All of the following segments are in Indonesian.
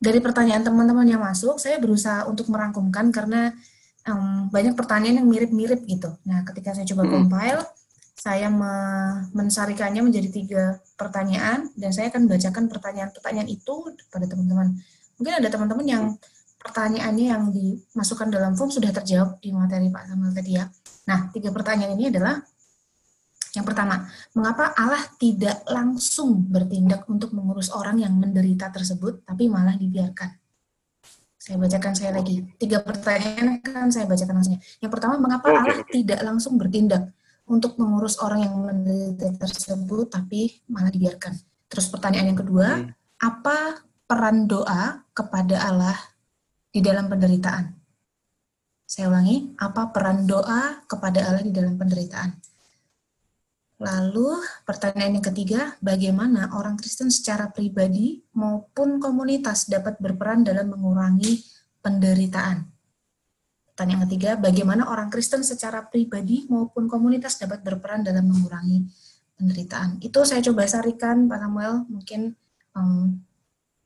dari pertanyaan teman-teman yang masuk, saya berusaha untuk merangkumkan karena um, banyak pertanyaan yang mirip-mirip gitu. Nah, ketika saya coba compile, saya me mensarikannya menjadi tiga pertanyaan dan saya akan bacakan pertanyaan-pertanyaan itu pada teman-teman. Mungkin ada teman-teman yang pertanyaannya yang dimasukkan dalam form sudah terjawab di materi Pak Samuel tadi ya. Nah, tiga pertanyaan ini adalah yang pertama, mengapa Allah tidak langsung bertindak untuk mengurus orang yang menderita tersebut, tapi malah dibiarkan? Saya bacakan saya lagi. Tiga pertanyaan kan saya bacakan langsungnya. Yang pertama, mengapa Allah tidak langsung bertindak untuk mengurus orang yang menderita tersebut, tapi malah dibiarkan? Terus pertanyaan yang kedua, hmm. apa peran doa kepada Allah di dalam penderitaan? Saya ulangi, apa peran doa kepada Allah di dalam penderitaan? Lalu pertanyaan yang ketiga, bagaimana orang Kristen secara pribadi maupun komunitas dapat berperan dalam mengurangi penderitaan? Pertanyaan ketiga, bagaimana orang Kristen secara pribadi maupun komunitas dapat berperan dalam mengurangi penderitaan? Itu saya coba sarikan, Pak Samuel, mungkin um,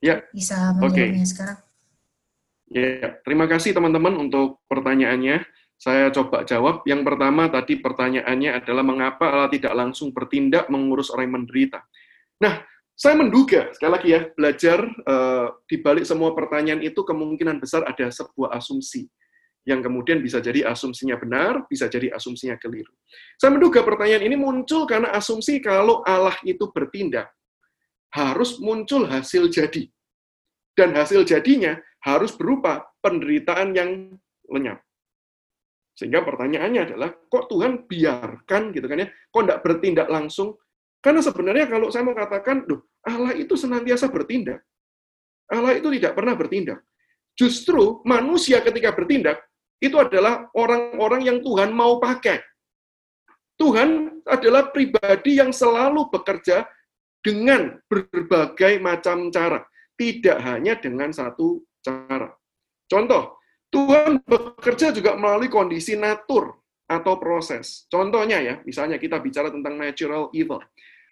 ya. bisa menjawabnya okay. sekarang. Ya, terima kasih teman-teman untuk pertanyaannya. Saya coba jawab. Yang pertama tadi pertanyaannya adalah mengapa Allah tidak langsung bertindak mengurus orang yang menderita. Nah, saya menduga, sekali lagi ya, belajar uh, di balik semua pertanyaan itu kemungkinan besar ada sebuah asumsi yang kemudian bisa jadi asumsinya benar, bisa jadi asumsinya keliru. Saya menduga pertanyaan ini muncul karena asumsi kalau Allah itu bertindak, harus muncul hasil jadi. Dan hasil jadinya harus berupa penderitaan yang lenyap. Sehingga pertanyaannya adalah, kok Tuhan biarkan gitu kan ya? Kok tidak bertindak langsung? Karena sebenarnya kalau saya mau katakan, loh, Allah itu senantiasa bertindak. Allah itu tidak pernah bertindak. Justru manusia ketika bertindak, itu adalah orang-orang yang Tuhan mau pakai. Tuhan adalah pribadi yang selalu bekerja dengan berbagai macam cara. Tidak hanya dengan satu cara. Contoh, Tuhan bekerja juga melalui kondisi natur atau proses. Contohnya ya, misalnya kita bicara tentang natural evil.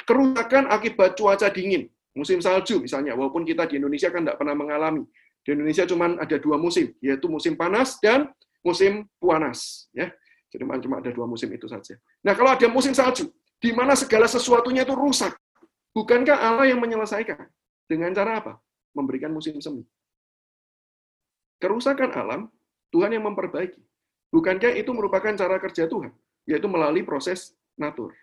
Kerusakan akibat cuaca dingin, musim salju misalnya, walaupun kita di Indonesia kan tidak pernah mengalami. Di Indonesia cuma ada dua musim, yaitu musim panas dan musim panas. Ya. Jadi cuma ada dua musim itu saja. Nah kalau ada musim salju, di mana segala sesuatunya itu rusak, bukankah Allah yang menyelesaikan? Dengan cara apa? Memberikan musim semi kerusakan alam, Tuhan yang memperbaiki. Bukankah itu merupakan cara kerja Tuhan? Yaitu melalui proses natur.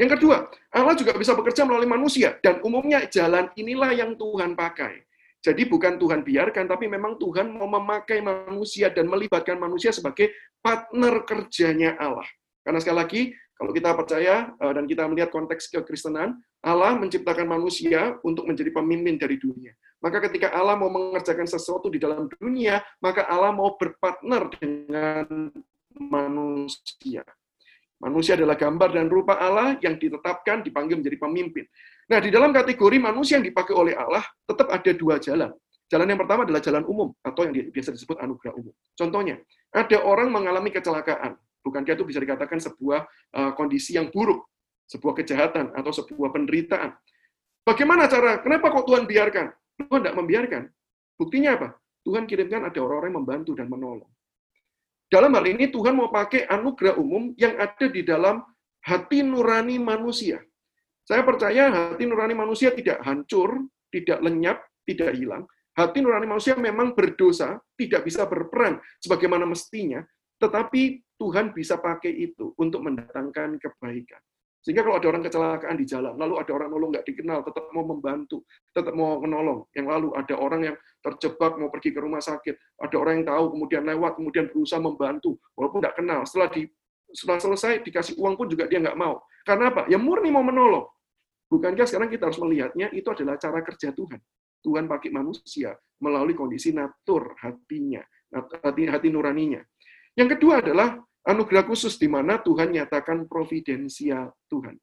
Yang kedua, Allah juga bisa bekerja melalui manusia, dan umumnya jalan inilah yang Tuhan pakai. Jadi bukan Tuhan biarkan, tapi memang Tuhan mau memakai manusia dan melibatkan manusia sebagai partner kerjanya Allah. Karena sekali lagi, kalau kita percaya eh, dan kita melihat konteks kekristenan, Allah menciptakan manusia untuk menjadi pemimpin dari dunia. Maka ketika Allah mau mengerjakan sesuatu di dalam dunia, maka Allah mau berpartner dengan manusia. Manusia adalah gambar dan rupa Allah yang ditetapkan, dipanggil menjadi pemimpin. Nah, di dalam kategori manusia yang dipakai oleh Allah, tetap ada dua jalan. Jalan yang pertama adalah jalan umum, atau yang biasa disebut anugerah umum. Contohnya, ada orang mengalami kecelakaan. Bukankah itu bisa dikatakan sebuah uh, kondisi yang buruk, sebuah kejahatan, atau sebuah penderitaan. Bagaimana cara? Kenapa kok Tuhan biarkan? Tuhan tidak membiarkan. Buktinya apa? Tuhan kirimkan ada orang-orang yang membantu dan menolong. Dalam hal ini Tuhan mau pakai anugerah umum yang ada di dalam hati nurani manusia. Saya percaya hati nurani manusia tidak hancur, tidak lenyap, tidak hilang. Hati nurani manusia memang berdosa, tidak bisa berperan sebagaimana mestinya, tetapi Tuhan bisa pakai itu untuk mendatangkan kebaikan. Sehingga kalau ada orang kecelakaan di jalan, lalu ada orang nolong nggak dikenal, tetap mau membantu, tetap mau menolong. Yang lalu ada orang yang terjebak mau pergi ke rumah sakit, ada orang yang tahu kemudian lewat, kemudian berusaha membantu, walaupun nggak kenal. Setelah di setelah selesai dikasih uang pun juga dia nggak mau. Karena apa? Ya murni mau menolong. Bukankah sekarang kita harus melihatnya itu adalah cara kerja Tuhan. Tuhan pakai manusia melalui kondisi natur hatinya, hati, hati nuraninya. Yang kedua adalah anugerah khusus di mana Tuhan nyatakan providensia Tuhan.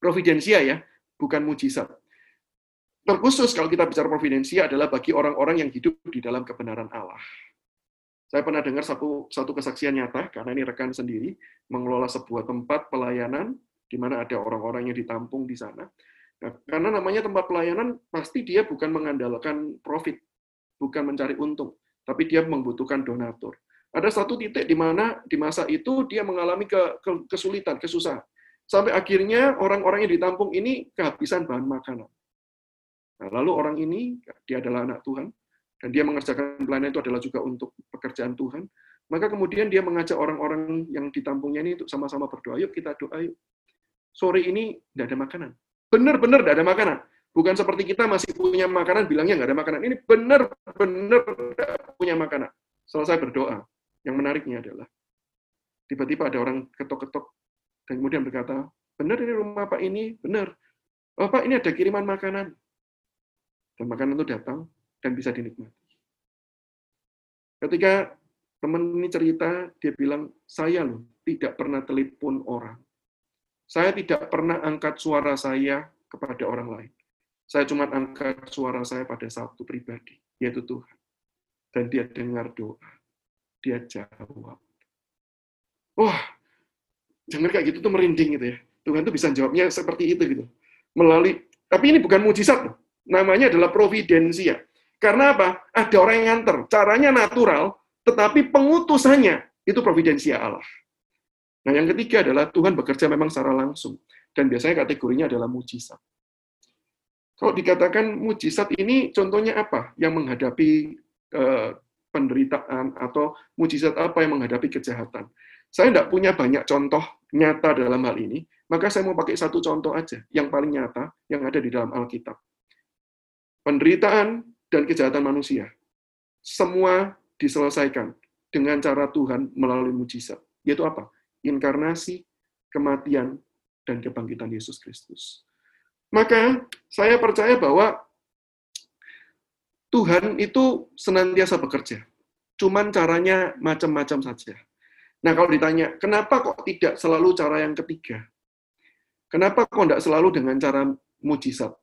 Providensia ya, bukan mujizat. Terkhusus kalau kita bicara providensia adalah bagi orang-orang yang hidup di dalam kebenaran Allah. Saya pernah dengar satu, satu kesaksian nyata, karena ini rekan sendiri, mengelola sebuah tempat pelayanan, di mana ada orang-orang yang ditampung di sana. Nah, karena namanya tempat pelayanan, pasti dia bukan mengandalkan profit, bukan mencari untung, tapi dia membutuhkan donatur. Ada satu titik di mana di masa itu dia mengalami ke, ke, kesulitan, kesusahan. Sampai akhirnya orang-orang yang ditampung ini kehabisan bahan makanan. Nah, lalu orang ini, dia adalah anak Tuhan, dan dia mengerjakan pelayanan itu adalah juga untuk pekerjaan Tuhan, maka kemudian dia mengajak orang-orang yang ditampungnya ini untuk sama-sama berdoa. Yuk kita doa yuk. Sore ini tidak ada makanan. Benar-benar tidak ada makanan. Bukan seperti kita masih punya makanan, bilangnya nggak ada makanan. Ini benar-benar tidak punya makanan. Selesai berdoa. Yang menariknya adalah, tiba-tiba ada orang ketok-ketok, dan kemudian berkata, benar ini rumah Pak ini, benar. Oh Pak, ini ada kiriman makanan. Dan makanan itu datang, dan bisa dinikmati. Ketika teman ini cerita, dia bilang, saya loh tidak pernah telepon orang. Saya tidak pernah angkat suara saya kepada orang lain. Saya cuma angkat suara saya pada satu pribadi, yaitu Tuhan. Dan dia dengar doa dia jawab. Wah, dengar kayak gitu tuh merinding gitu ya. Tuhan tuh bisa jawabnya seperti itu gitu. Melalui, tapi ini bukan mujizat loh. Namanya adalah providensia. Karena apa? Ada orang yang nganter. Caranya natural, tetapi pengutusannya itu providensia Allah. Nah, yang ketiga adalah Tuhan bekerja memang secara langsung. Dan biasanya kategorinya adalah mujizat. Kalau dikatakan mujizat ini contohnya apa yang menghadapi eh, penderitaan atau mujizat apa yang menghadapi kejahatan. Saya tidak punya banyak contoh nyata dalam hal ini, maka saya mau pakai satu contoh aja, yang paling nyata, yang ada di dalam Alkitab. Penderitaan dan kejahatan manusia, semua diselesaikan dengan cara Tuhan melalui mujizat. Yaitu apa? Inkarnasi, kematian, dan kebangkitan Yesus Kristus. Maka saya percaya bahwa Tuhan itu senantiasa bekerja. Cuman caranya macam-macam saja. Nah, kalau ditanya, kenapa kok tidak selalu cara yang ketiga? Kenapa kok tidak selalu dengan cara mujizat?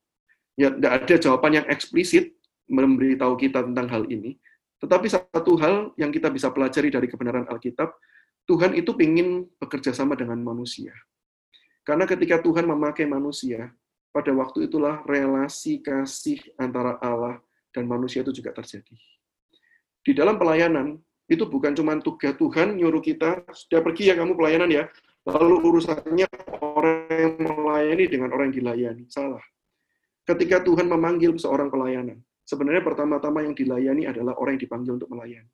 Ya, tidak ada jawaban yang eksplisit memberitahu kita tentang hal ini. Tetapi satu hal yang kita bisa pelajari dari kebenaran Alkitab, Tuhan itu ingin bekerja sama dengan manusia. Karena ketika Tuhan memakai manusia, pada waktu itulah relasi kasih antara Allah dan manusia itu juga terjadi. Di dalam pelayanan, itu bukan cuma tugas Tuhan nyuruh kita, sudah pergi ya kamu pelayanan ya, lalu urusannya orang yang melayani dengan orang yang dilayani. Salah. Ketika Tuhan memanggil seorang pelayanan, sebenarnya pertama-tama yang dilayani adalah orang yang dipanggil untuk melayani.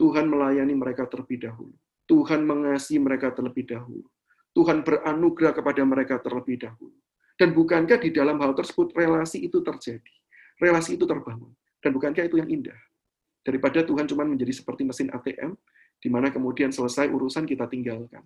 Tuhan melayani mereka terlebih dahulu. Tuhan mengasihi mereka terlebih dahulu. Tuhan beranugerah kepada mereka terlebih dahulu. Dan bukankah di dalam hal tersebut relasi itu terjadi? Relasi itu terbangun. Dan bukankah itu yang indah? Daripada Tuhan cuma menjadi seperti mesin ATM, di mana kemudian selesai urusan kita tinggalkan.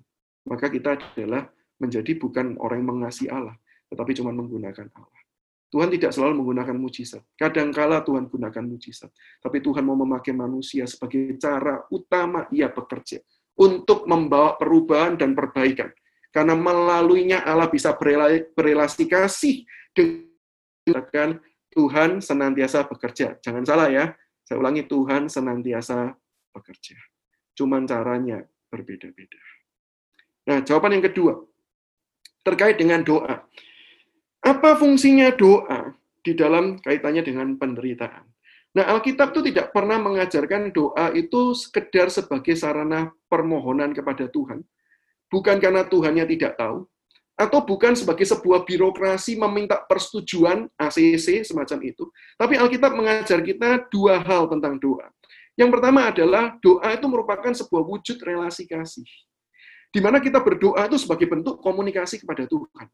Maka kita adalah menjadi bukan orang yang mengasihi Allah, tetapi cuma menggunakan Allah. Tuhan tidak selalu menggunakan mujizat. Kadangkala Tuhan gunakan mujizat. Tapi Tuhan mau memakai manusia sebagai cara utama ia bekerja. Untuk membawa perubahan dan perbaikan. Karena melaluinya Allah bisa berelasi kasih dengan Tuhan senantiasa bekerja. Jangan salah ya, saya ulangi, Tuhan senantiasa bekerja. Cuman caranya berbeda-beda. Nah, jawaban yang kedua, terkait dengan doa. Apa fungsinya doa di dalam kaitannya dengan penderitaan? Nah, Alkitab itu tidak pernah mengajarkan doa itu sekedar sebagai sarana permohonan kepada Tuhan. Bukan karena Tuhannya tidak tahu, atau bukan sebagai sebuah birokrasi meminta persetujuan ACC semacam itu. Tapi Alkitab mengajar kita dua hal tentang doa. Yang pertama adalah doa itu merupakan sebuah wujud relasi kasih. Di mana kita berdoa itu sebagai bentuk komunikasi kepada Tuhan.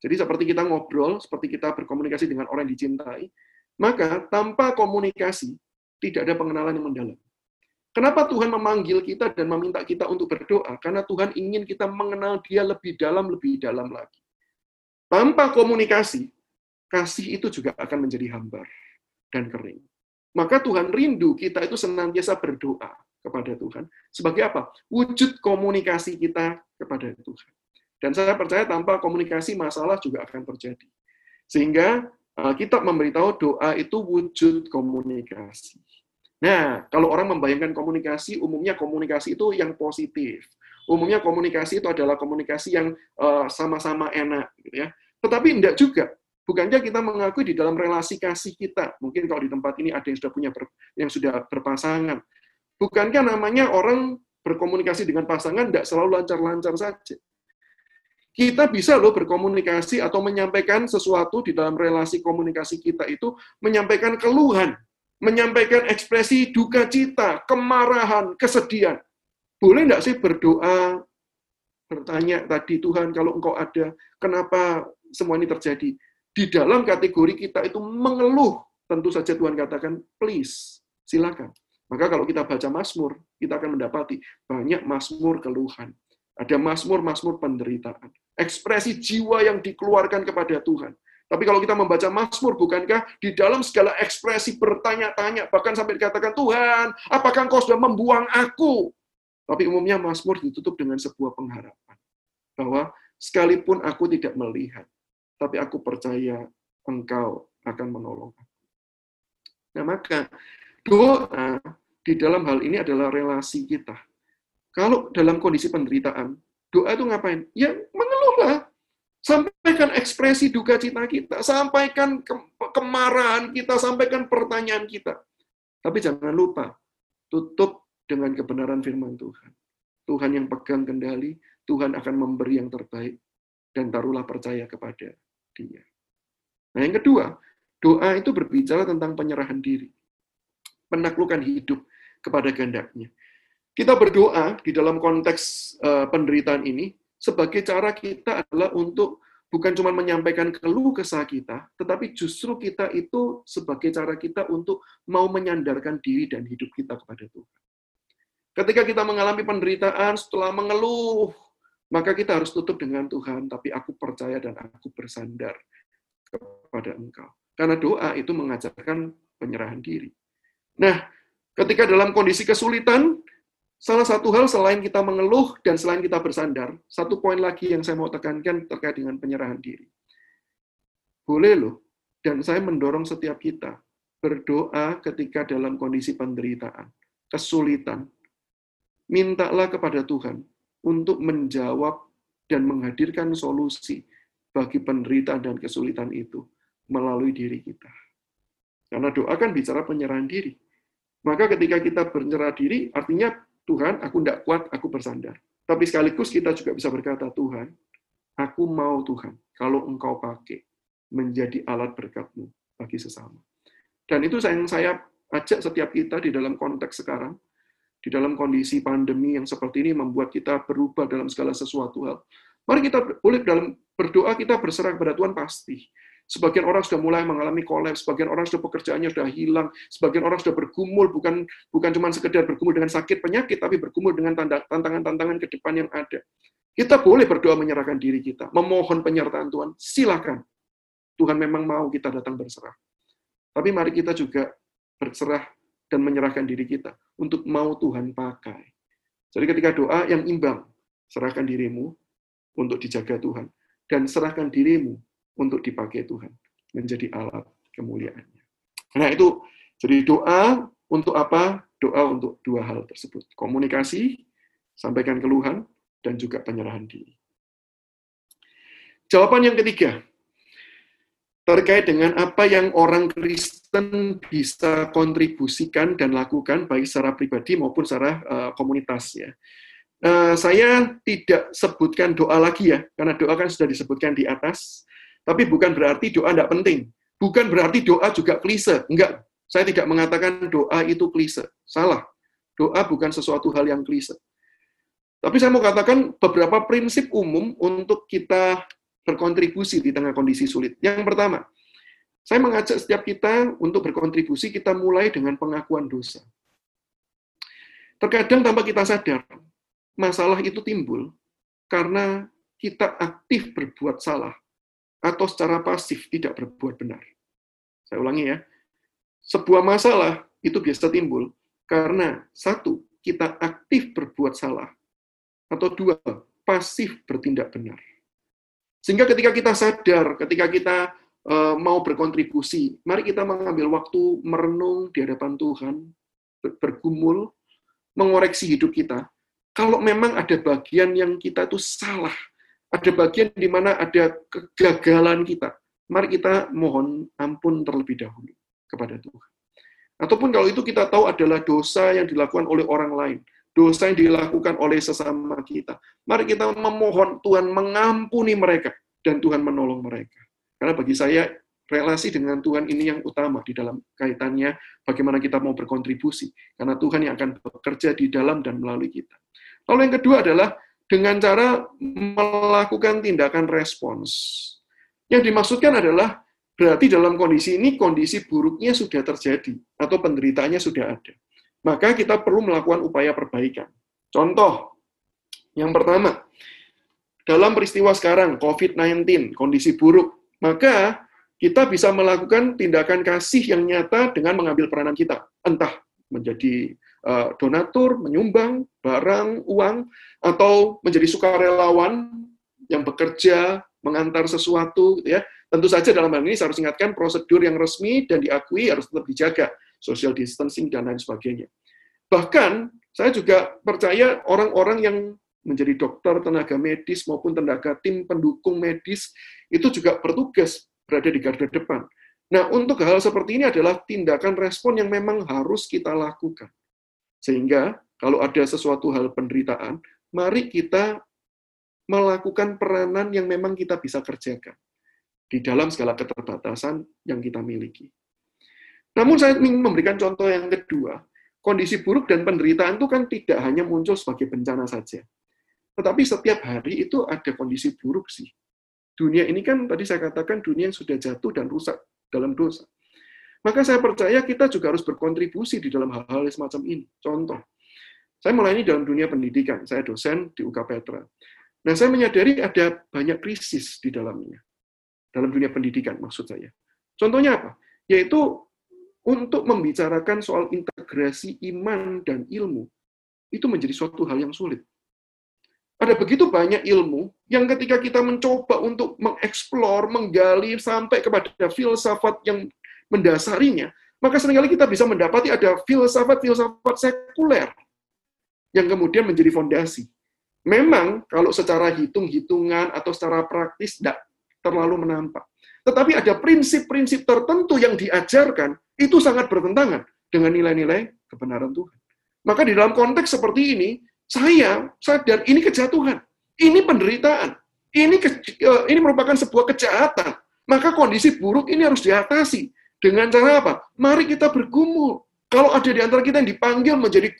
Jadi seperti kita ngobrol, seperti kita berkomunikasi dengan orang yang dicintai, maka tanpa komunikasi tidak ada pengenalan yang mendalam. Kenapa Tuhan memanggil kita dan meminta kita untuk berdoa? Karena Tuhan ingin kita mengenal Dia lebih dalam, lebih dalam lagi. Tanpa komunikasi, kasih itu juga akan menjadi hambar dan kering. Maka Tuhan rindu kita itu senantiasa berdoa kepada Tuhan. Sebagai apa? Wujud komunikasi kita kepada Tuhan. Dan saya percaya tanpa komunikasi masalah juga akan terjadi. Sehingga eh, kita memberitahu doa itu wujud komunikasi. Nah, kalau orang membayangkan komunikasi, umumnya komunikasi itu yang positif. Umumnya komunikasi itu adalah komunikasi yang eh, sama-sama enak, gitu ya. Tetapi tidak juga. Bukankah kita mengakui di dalam relasi kasih kita, mungkin kalau di tempat ini ada yang sudah punya ber, yang sudah berpasangan, bukankah namanya orang berkomunikasi dengan pasangan tidak selalu lancar-lancar saja? Kita bisa loh berkomunikasi atau menyampaikan sesuatu di dalam relasi komunikasi kita itu, menyampaikan keluhan, menyampaikan ekspresi duka cita, kemarahan, kesedihan. Boleh enggak sih berdoa, bertanya tadi, Tuhan kalau engkau ada, kenapa semua ini terjadi? Di dalam kategori kita itu mengeluh, tentu saja Tuhan katakan, please, silakan. Maka kalau kita baca Mazmur, kita akan mendapati banyak Mazmur keluhan. Ada Mazmur-Mazmur penderitaan. Ekspresi jiwa yang dikeluarkan kepada Tuhan. Tapi kalau kita membaca Mazmur, bukankah di dalam segala ekspresi bertanya-tanya, bahkan sampai dikatakan, Tuhan, apakah engkau sudah membuang aku? Tapi umumnya Mazmur ditutup dengan sebuah pengharapan. Bahwa sekalipun aku tidak melihat, tapi aku percaya engkau akan menolong aku. Nah, maka doa di dalam hal ini adalah relasi kita. Kalau dalam kondisi penderitaan, doa itu ngapain? Ya mengeluhlah. Sampaikan ekspresi duka cita kita, sampaikan kemarahan kita, sampaikan pertanyaan kita. Tapi jangan lupa, tutup dengan kebenaran firman Tuhan. Tuhan yang pegang kendali, Tuhan akan memberi yang terbaik, dan taruhlah percaya kepada dia. Nah yang kedua, doa itu berbicara tentang penyerahan diri. Penaklukan hidup kepada kehendaknya. Kita berdoa di dalam konteks uh, penderitaan ini, sebagai cara kita adalah untuk bukan cuma menyampaikan keluh kesah kita, tetapi justru kita itu sebagai cara kita untuk mau menyandarkan diri dan hidup kita kepada Tuhan. Ketika kita mengalami penderitaan setelah mengeluh, maka kita harus tutup dengan Tuhan, tapi aku percaya dan aku bersandar kepada Engkau. Karena doa itu mengajarkan penyerahan diri. Nah, ketika dalam kondisi kesulitan, salah satu hal selain kita mengeluh dan selain kita bersandar, satu poin lagi yang saya mau tekankan terkait dengan penyerahan diri. Boleh loh, dan saya mendorong setiap kita berdoa ketika dalam kondisi penderitaan, kesulitan, mintalah kepada Tuhan untuk menjawab dan menghadirkan solusi bagi penderitaan dan kesulitan itu melalui diri kita. Karena doa kan bicara penyerahan diri. Maka ketika kita bernyerah diri, artinya Tuhan, aku tidak kuat, aku bersandar. Tapi sekaligus kita juga bisa berkata, Tuhan, aku mau Tuhan, kalau engkau pakai menjadi alat berkatmu bagi sesama. Dan itu yang saya ajak setiap kita di dalam konteks sekarang, di dalam kondisi pandemi yang seperti ini membuat kita berubah dalam segala sesuatu hal. Mari kita boleh dalam berdoa kita berserah kepada Tuhan pasti. Sebagian orang sudah mulai mengalami kolaps, sebagian orang sudah pekerjaannya sudah hilang, sebagian orang sudah bergumul bukan bukan cuma sekedar bergumul dengan sakit penyakit, tapi bergumul dengan tantangan-tantangan ke depan yang ada. Kita boleh berdoa menyerahkan diri kita, memohon penyertaan Tuhan, silakan. Tuhan memang mau kita datang berserah. Tapi mari kita juga berserah dan menyerahkan diri kita untuk mau Tuhan pakai. Jadi ketika doa yang imbang, serahkan dirimu untuk dijaga Tuhan dan serahkan dirimu untuk dipakai Tuhan menjadi alat kemuliaannya. Nah itu jadi doa untuk apa? Doa untuk dua hal tersebut. Komunikasi, sampaikan keluhan, dan juga penyerahan diri. Jawaban yang ketiga, terkait dengan apa yang orang Kristen bisa kontribusikan dan lakukan baik secara pribadi maupun secara uh, komunitas ya. Uh, saya tidak sebutkan doa lagi ya, karena doa kan sudah disebutkan di atas. Tapi bukan berarti doa tidak penting. Bukan berarti doa juga klise. Enggak, saya tidak mengatakan doa itu klise. Salah. Doa bukan sesuatu hal yang klise. Tapi saya mau katakan beberapa prinsip umum untuk kita berkontribusi di tengah kondisi sulit. Yang pertama, saya mengajak setiap kita untuk berkontribusi, kita mulai dengan pengakuan dosa. Terkadang tanpa kita sadar, masalah itu timbul karena kita aktif berbuat salah atau secara pasif tidak berbuat benar. Saya ulangi ya. Sebuah masalah itu biasa timbul karena satu, kita aktif berbuat salah, atau dua, pasif bertindak benar. Sehingga ketika kita sadar, ketika kita uh, mau berkontribusi, mari kita mengambil waktu merenung di hadapan Tuhan, bergumul, mengoreksi hidup kita. Kalau memang ada bagian yang kita itu salah, ada bagian di mana ada kegagalan kita, mari kita mohon ampun terlebih dahulu kepada Tuhan. Ataupun kalau itu kita tahu adalah dosa yang dilakukan oleh orang lain, dosa yang dilakukan oleh sesama kita. Mari kita memohon Tuhan mengampuni mereka dan Tuhan menolong mereka. Karena bagi saya relasi dengan Tuhan ini yang utama di dalam kaitannya bagaimana kita mau berkontribusi. Karena Tuhan yang akan bekerja di dalam dan melalui kita. Lalu yang kedua adalah dengan cara melakukan tindakan respons. Yang dimaksudkan adalah Berarti dalam kondisi ini, kondisi buruknya sudah terjadi, atau penderitaannya sudah ada. Maka kita perlu melakukan upaya perbaikan. Contoh, yang pertama, dalam peristiwa sekarang, COVID-19, kondisi buruk, maka kita bisa melakukan tindakan kasih yang nyata dengan mengambil peranan kita. Entah menjadi donatur, menyumbang, barang, uang, atau menjadi sukarelawan yang bekerja, mengantar sesuatu, gitu ya, Tentu saja dalam hal ini saya harus ingatkan prosedur yang resmi dan diakui harus tetap dijaga, social distancing dan lain sebagainya. Bahkan saya juga percaya orang-orang yang menjadi dokter, tenaga medis maupun tenaga tim pendukung medis itu juga bertugas berada di garda depan. Nah, untuk hal seperti ini adalah tindakan respon yang memang harus kita lakukan. Sehingga kalau ada sesuatu hal penderitaan, mari kita melakukan peranan yang memang kita bisa kerjakan di dalam segala keterbatasan yang kita miliki. Namun saya ingin memberikan contoh yang kedua. Kondisi buruk dan penderitaan itu kan tidak hanya muncul sebagai bencana saja. Tetapi setiap hari itu ada kondisi buruk sih. Dunia ini kan tadi saya katakan dunia yang sudah jatuh dan rusak dalam dosa. Maka saya percaya kita juga harus berkontribusi di dalam hal-hal semacam ini. Contoh, saya mulai ini dalam dunia pendidikan. Saya dosen di UK Petra. Nah, saya menyadari ada banyak krisis di dalamnya dalam dunia pendidikan maksud saya. Contohnya apa? Yaitu untuk membicarakan soal integrasi iman dan ilmu itu menjadi suatu hal yang sulit. Ada begitu banyak ilmu yang ketika kita mencoba untuk mengeksplor, menggali sampai kepada filsafat yang mendasarinya, maka sering kali kita bisa mendapati ada filsafat-filsafat sekuler yang kemudian menjadi fondasi. Memang kalau secara hitung-hitungan atau secara praktis tidak terlalu menampak. Tetapi ada prinsip-prinsip tertentu yang diajarkan, itu sangat bertentangan dengan nilai-nilai kebenaran Tuhan. Maka di dalam konteks seperti ini, saya sadar ini kejatuhan, ini penderitaan, ini eh, ini merupakan sebuah kejahatan. Maka kondisi buruk ini harus diatasi dengan cara apa? Mari kita bergumul. Kalau ada di antara kita yang dipanggil menjadi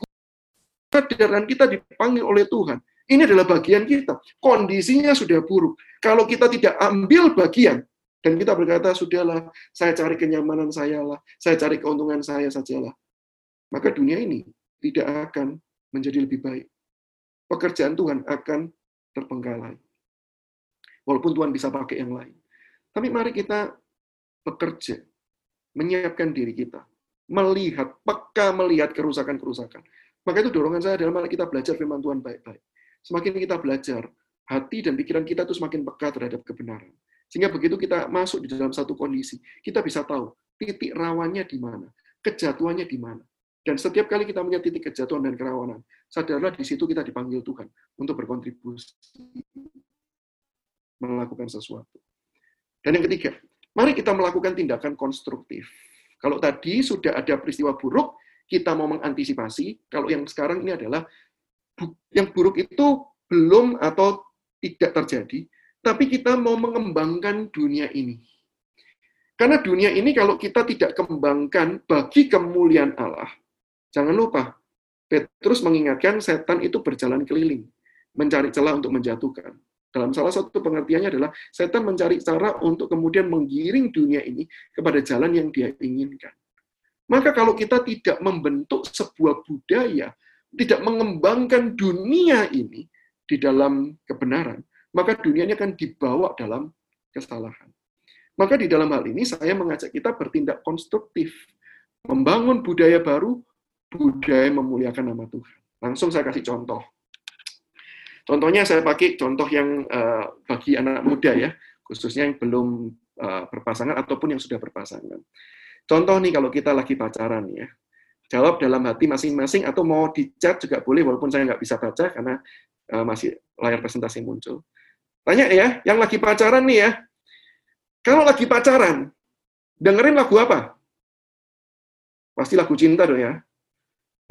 kesadaran kita dipanggil oleh Tuhan, ini adalah bagian kita. Kondisinya sudah buruk. Kalau kita tidak ambil bagian, dan kita berkata, sudahlah, saya cari kenyamanan saya lah, saya cari keuntungan saya sajalah. Maka dunia ini tidak akan menjadi lebih baik. Pekerjaan Tuhan akan terbengkalai. Walaupun Tuhan bisa pakai yang lain. Tapi mari kita bekerja, menyiapkan diri kita, melihat, peka melihat kerusakan-kerusakan. Maka itu dorongan saya adalah mari kita belajar firman Tuhan baik-baik semakin kita belajar, hati dan pikiran kita itu semakin peka terhadap kebenaran. Sehingga begitu kita masuk di dalam satu kondisi, kita bisa tahu titik rawannya di mana, kejatuhannya di mana. Dan setiap kali kita melihat titik kejatuhan dan kerawanan, sadarlah di situ kita dipanggil Tuhan untuk berkontribusi melakukan sesuatu. Dan yang ketiga, mari kita melakukan tindakan konstruktif. Kalau tadi sudah ada peristiwa buruk, kita mau mengantisipasi. Kalau yang sekarang ini adalah yang buruk itu belum atau tidak terjadi, tapi kita mau mengembangkan dunia ini. Karena dunia ini kalau kita tidak kembangkan bagi kemuliaan Allah, jangan lupa, Petrus mengingatkan setan itu berjalan keliling, mencari celah untuk menjatuhkan. Dalam salah satu pengertiannya adalah setan mencari cara untuk kemudian menggiring dunia ini kepada jalan yang dia inginkan. Maka kalau kita tidak membentuk sebuah budaya tidak mengembangkan dunia ini di dalam kebenaran, maka dunia ini akan dibawa dalam kesalahan. Maka di dalam hal ini saya mengajak kita bertindak konstruktif, membangun budaya baru, budaya memuliakan nama Tuhan. Langsung saya kasih contoh. Contohnya saya pakai contoh yang uh, bagi anak muda ya, khususnya yang belum uh, berpasangan ataupun yang sudah berpasangan. Contoh nih kalau kita lagi pacaran ya, jawab dalam hati masing-masing atau mau di chat juga boleh walaupun saya nggak bisa baca karena uh, masih layar presentasi muncul. Tanya ya, yang lagi pacaran nih ya, Kalau lagi pacaran, dengerin lagu apa? Pasti lagu cinta dong ya.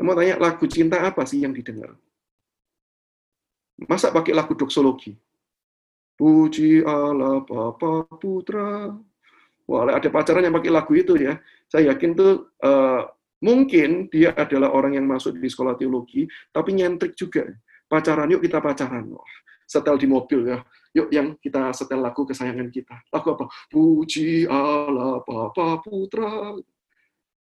Mau tanya, lagu cinta apa sih yang didengar? Masa pakai lagu doksologi? Puji Allah Bapa Putra. Wah, ada pacaran yang pakai lagu itu ya. Saya yakin tuh uh, mungkin dia adalah orang yang masuk di sekolah teologi, tapi nyentrik juga. Pacaran, yuk kita pacaran. Wah, setel di mobil ya. Yuk yang kita setel lagu kesayangan kita. Lagu apa? Puji Allah Bapa Putra.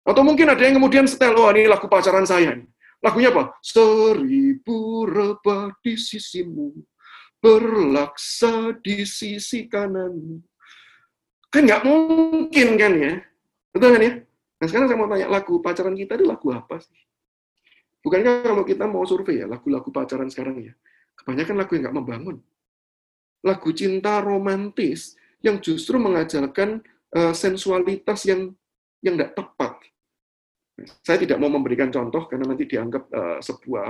Atau mungkin ada yang kemudian setel, oh ini lagu pacaran saya. Lagunya apa? Seribu rebah di sisimu, berlaksa di sisi kanan. Kan nggak mungkin kan ya? Betul kan ya? Nah sekarang saya mau tanya, lagu pacaran kita itu lagu apa sih? Bukankah kalau kita mau survei ya, lagu-lagu pacaran sekarang ya, kebanyakan lagu yang nggak membangun. Lagu cinta romantis yang justru mengajarkan uh, sensualitas yang yang tidak tepat. Saya tidak mau memberikan contoh karena nanti dianggap uh, sebuah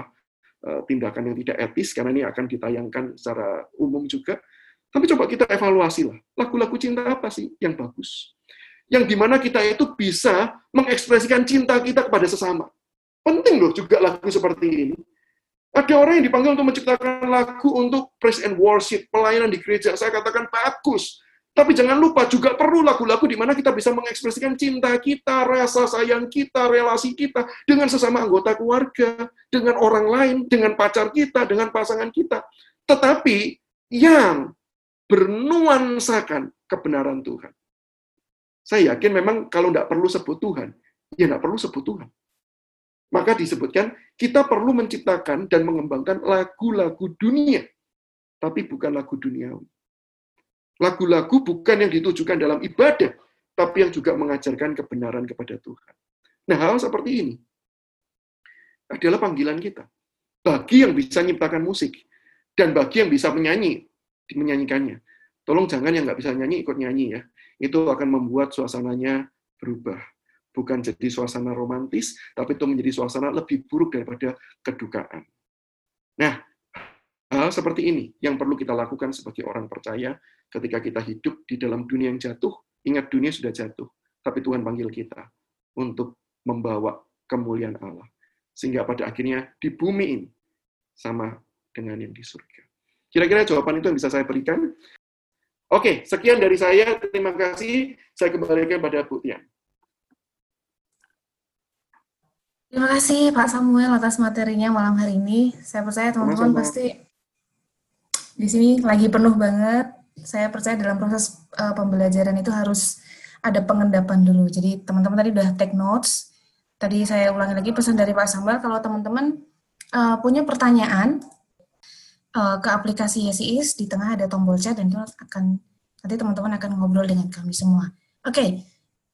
uh, tindakan yang tidak etis karena ini akan ditayangkan secara umum juga. Tapi coba kita evaluasi lah, lagu-lagu cinta apa sih yang bagus? yang di mana kita itu bisa mengekspresikan cinta kita kepada sesama. Penting loh juga lagu seperti ini. Ada orang yang dipanggil untuk menciptakan lagu untuk praise and worship, pelayanan di gereja. Saya katakan bagus. Tapi jangan lupa juga perlu lagu-lagu di mana kita bisa mengekspresikan cinta kita, rasa sayang kita, relasi kita dengan sesama anggota keluarga, dengan orang lain, dengan pacar kita, dengan pasangan kita. Tetapi yang bernuansakan kebenaran Tuhan. Saya yakin memang kalau tidak perlu sebut Tuhan, ya tidak perlu sebut Tuhan. Maka disebutkan, kita perlu menciptakan dan mengembangkan lagu-lagu dunia, tapi bukan lagu duniawi. Lagu-lagu bukan yang ditujukan dalam ibadah, tapi yang juga mengajarkan kebenaran kepada Tuhan. Nah, hal seperti ini adalah panggilan kita. Bagi yang bisa menciptakan musik, dan bagi yang bisa menyanyi, menyanyikannya. Tolong jangan yang nggak bisa nyanyi ikut nyanyi ya itu akan membuat suasananya berubah. Bukan jadi suasana romantis, tapi itu menjadi suasana lebih buruk daripada kedukaan. Nah, hal seperti ini yang perlu kita lakukan sebagai orang percaya ketika kita hidup di dalam dunia yang jatuh. Ingat dunia sudah jatuh, tapi Tuhan panggil kita untuk membawa kemuliaan Allah. Sehingga pada akhirnya di bumi ini sama dengan yang di surga. Kira-kira jawaban itu yang bisa saya berikan. Oke, sekian dari saya. Terima kasih. Saya kembalikan pada Bu Tian. Terima kasih Pak Samuel atas materinya malam hari ini. Saya percaya teman-teman pasti di sini lagi penuh banget. Saya percaya dalam proses uh, pembelajaran itu harus ada pengendapan dulu. Jadi teman-teman tadi udah take notes. Tadi saya ulangi lagi pesan dari Pak Samuel kalau teman-teman uh, punya pertanyaan uh, ke aplikasi Yesiis, di tengah ada tombol chat dan itu akan nanti teman-teman akan ngobrol dengan kami semua. Oke, okay.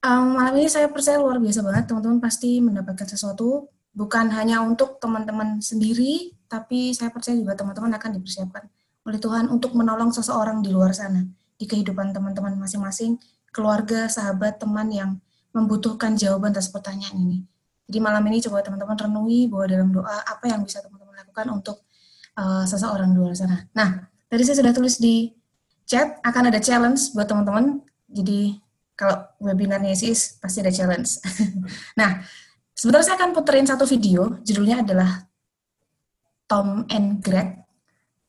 um, malam ini saya percaya luar biasa banget teman-teman pasti mendapatkan sesuatu bukan hanya untuk teman-teman sendiri, tapi saya percaya juga teman-teman akan dipersiapkan oleh Tuhan untuk menolong seseorang di luar sana di kehidupan teman-teman masing-masing, keluarga, sahabat, teman yang membutuhkan jawaban atas pertanyaan ini. Jadi malam ini coba teman-teman renungi bahwa dalam doa apa yang bisa teman-teman lakukan untuk uh, seseorang di luar sana. Nah, tadi saya sudah tulis di chat akan ada challenge buat teman-teman. Jadi kalau webinarnya sih pasti ada challenge. nah, sebentar saya akan puterin satu video, judulnya adalah Tom and Greg.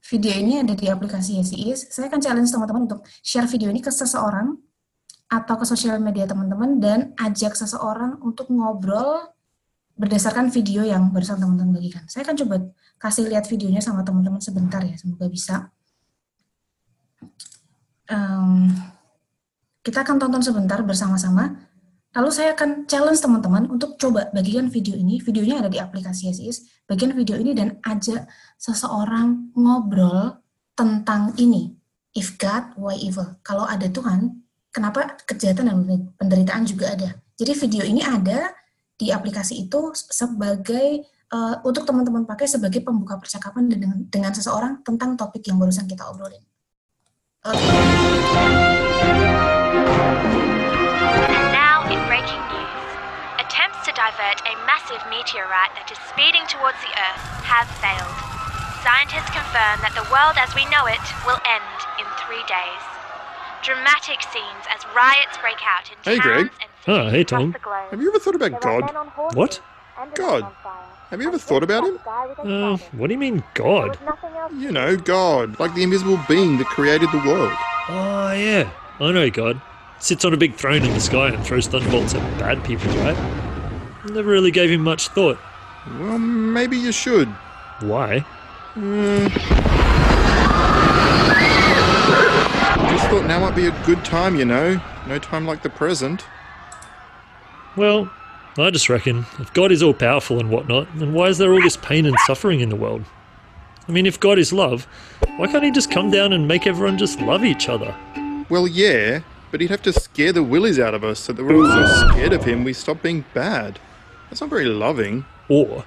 Video ini ada di aplikasi YCIS. Saya akan challenge teman-teman untuk share video ini ke seseorang atau ke sosial media teman-teman dan ajak seseorang untuk ngobrol berdasarkan video yang barusan teman-teman bagikan. Saya akan coba kasih lihat videonya sama teman-teman sebentar ya, semoga bisa. Um, kita akan tonton sebentar bersama-sama. Lalu saya akan challenge teman-teman untuk coba bagikan video ini. Videonya ada di aplikasi SIS. Bagian video ini dan ajak seseorang ngobrol tentang ini. If God, why evil? Kalau ada Tuhan, kenapa kejahatan dan penderitaan juga ada? Jadi video ini ada di aplikasi itu sebagai uh, untuk teman-teman pakai sebagai pembuka percakapan dengan, dengan seseorang tentang topik yang barusan kita obrolin. Okay. Massive meteorite that is speeding towards the Earth have failed. Scientists confirm that the world as we know it will end in three days. Dramatic scenes as riots break out in Hey, towns Greg. and Oh, cities hey, across Tom. the globe. Have you ever thought about God? What? God. Have you ever thought about him? Uh, what do you mean, God? You know, God, like the invisible being that created the world. Oh, yeah. I know God. Sits on a big throne in the sky and throws thunderbolts at bad people, right? Never really gave him much thought. Well, maybe you should. Why? Uh, just thought now might be a good time, you know. No time like the present. Well, I just reckon if God is all powerful and whatnot, then why is there all this pain and suffering in the world? I mean, if God is love, why can't He just come down and make everyone just love each other? Well, yeah, but he'd have to scare the willies out of us so that we're all so scared of him we stop being bad. That's not very loving. Or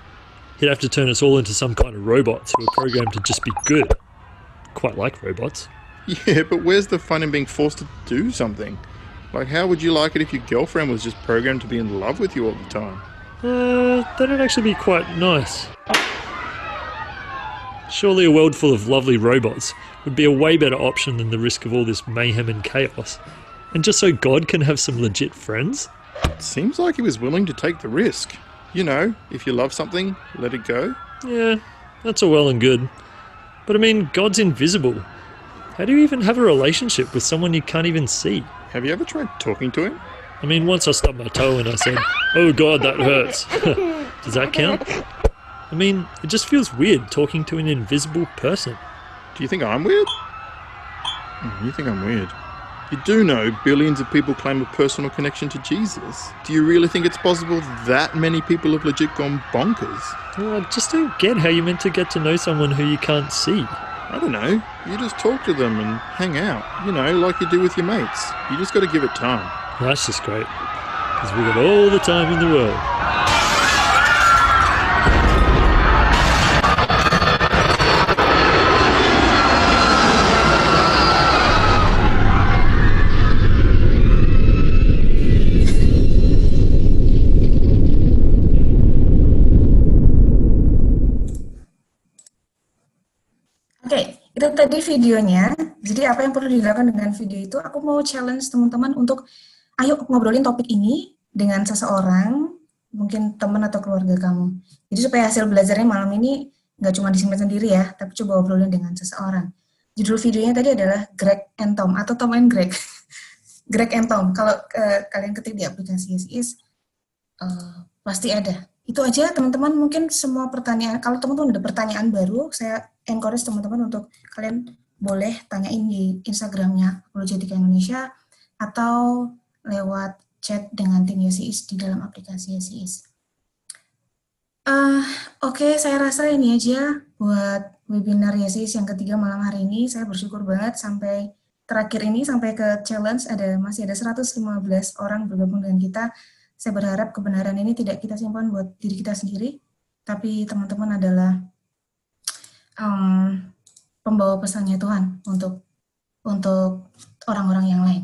He'd have to turn us all into some kind of robots who are programmed to just be good. Quite like robots. Yeah, but where's the fun in being forced to do something? Like, how would you like it if your girlfriend was just programmed to be in love with you all the time? Uh, that'd actually be quite nice. Surely a world full of lovely robots would be a way better option than the risk of all this mayhem and chaos. And just so God can have some legit friends? Seems like he was willing to take the risk. You know, if you love something, let it go. Yeah, that's all well and good. But I mean, God's invisible. How do you even have a relationship with someone you can't even see? Have you ever tried talking to him? I mean, once I stubbed my toe and I said, Oh god, that hurts. Does that count? I mean, it just feels weird talking to an invisible person. Do you think I'm weird? Hmm, You think I'm weird? You do know billions of people claim a personal connection to Jesus. Do you really think it's possible that many people have legit gone bonkers? Well, I just don't get how you're meant to get to know someone who you can't see. I don't know. You just talk to them and hang out. You know, like you do with your mates. You just got to give it time. That's just great. Because we've got all the time in the world. Videonya. Jadi apa yang perlu dilakukan dengan video itu, aku mau challenge teman-teman untuk ayo ngobrolin topik ini dengan seseorang, mungkin teman atau keluarga kamu. Jadi supaya hasil belajarnya malam ini nggak cuma disimpan sendiri ya, tapi coba obrolin dengan seseorang. Judul videonya tadi adalah Greg and Tom atau Tom and Greg. Greg and Tom. Kalau eh, kalian ketik di aplikasi YesIs, eh, pasti ada. Itu aja teman-teman mungkin semua pertanyaan. Kalau teman-teman ada pertanyaan baru, saya encourage teman-teman untuk kalian boleh tanyain di Instagramnya Apologetika Indonesia atau lewat chat dengan tim YesIs di dalam aplikasi YesIs. Eh, Oke, saya rasa ini aja buat webinar YesIs yang ketiga malam hari ini. Saya bersyukur banget sampai terakhir ini, sampai ke challenge, ada masih ada 115 orang bergabung dengan kita. Saya berharap kebenaran ini tidak kita simpan buat diri kita sendiri, tapi teman-teman adalah em, pembawa pesannya Tuhan untuk untuk orang-orang yang lain.